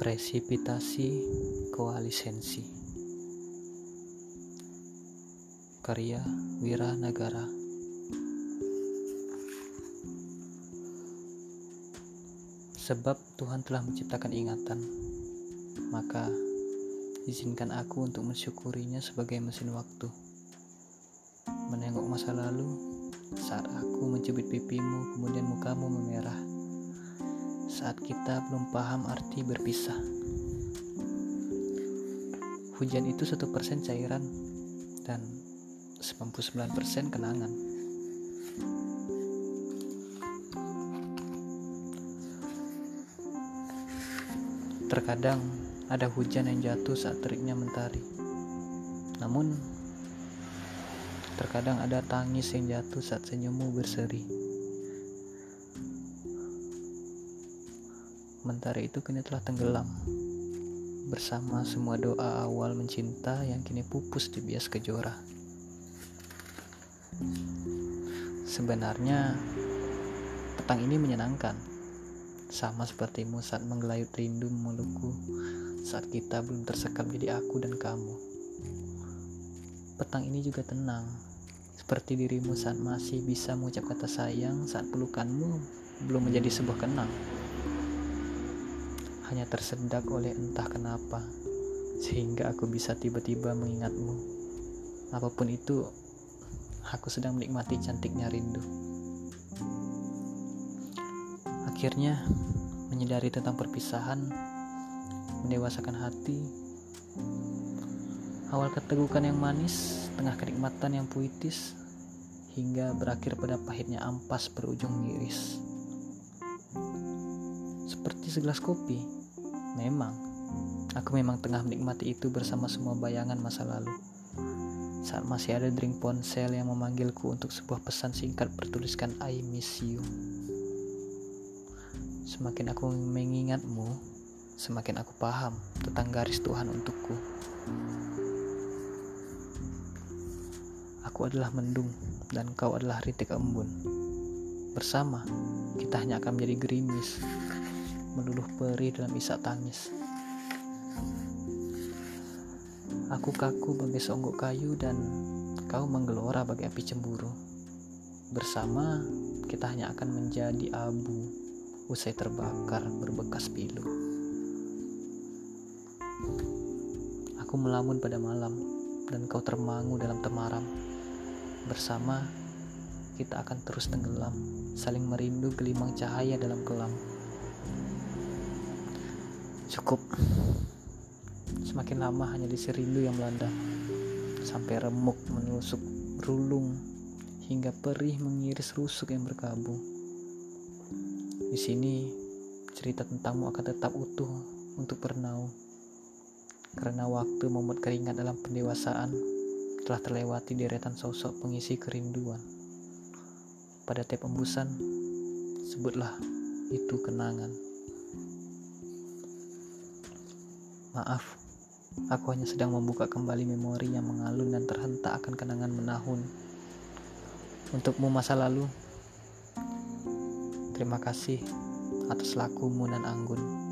Presipitasi Koalisensi. Karya Wira Nagara. Sebab Tuhan telah menciptakan ingatan Maka izinkan aku untuk mensyukurinya sebagai mesin waktu. Menengok masa lalu saat aku mencubit pipimu kemudian mukamu memerah saat kita belum paham arti berpisah. Hujan itu satu persen cairan dan 99% kenangan. Terkadang ada hujan yang jatuh saat teriknya mentari. Namun, terkadang ada tangis yang jatuh saat senyummu berseri. Mentari itu kini telah tenggelam bersama semua doa awal mencinta yang kini pupus di bias kejora. Sebenarnya petang ini menyenangkan, sama sepertimu saat menggelayut rindu memelukku saat kita belum tersekap jadi aku dan kamu. Petang ini juga tenang, seperti dirimu saat masih bisa mengucap kata sayang saat pelukanmu belum menjadi sebuah kenang hanya tersedak oleh entah kenapa, sehingga aku bisa tiba-tiba mengingatmu. Apa pun itu, aku sedang menikmati cantiknya rindu. Akhirnya, menyadari tentang perpisahan, mendewasakan hati, awal ketegukan yang manis, tengah kenikmatan yang puitis, hingga berakhir pada pahitnya ampas berujung miris. Seperti segelas kopi Memang, aku memang tengah menikmati itu bersama semua bayangan masa lalu. Saat masih ada drink ponsel yang memanggilku untuk sebuah pesan singkat bertuliskan I miss you. Semakin aku mengingatmu, semakin aku paham tentang garis Tuhan untukku. Aku adalah mendung dan kau adalah rintik embun. Bersama, kita hanya akan menjadi gerimis meluluh perih dalam isak tangis. Aku kaku bagai seonggok kayu dan kau menggelora bagai api cemburu. Bersama kita hanya akan menjadi abu usai terbakar berbekas pilu. Aku melamun pada malam dan kau termangu dalam temaram. Bersama kita akan terus tenggelam, saling merindu gelimang cahaya dalam kelam. Cukup. Semakin lama hanya di rindu yang melanda. Sampai remuk menusuk rulung hingga perih mengiris rusuk yang berkabung. Di sini cerita tentangmu akan tetap utuh untuk bernaung. Karena waktu membuat keringat dalam pendewasaan telah terlewati deretan sosok pengisi kerinduan. Pada tiap embusan, sebutlah itu kenangan. Maaf, aku hanya sedang membuka kembali memori yang mengalun dan terhentak akan kenangan menahun. Untukmu masa lalu, terima kasih atas lakumu dan anggun.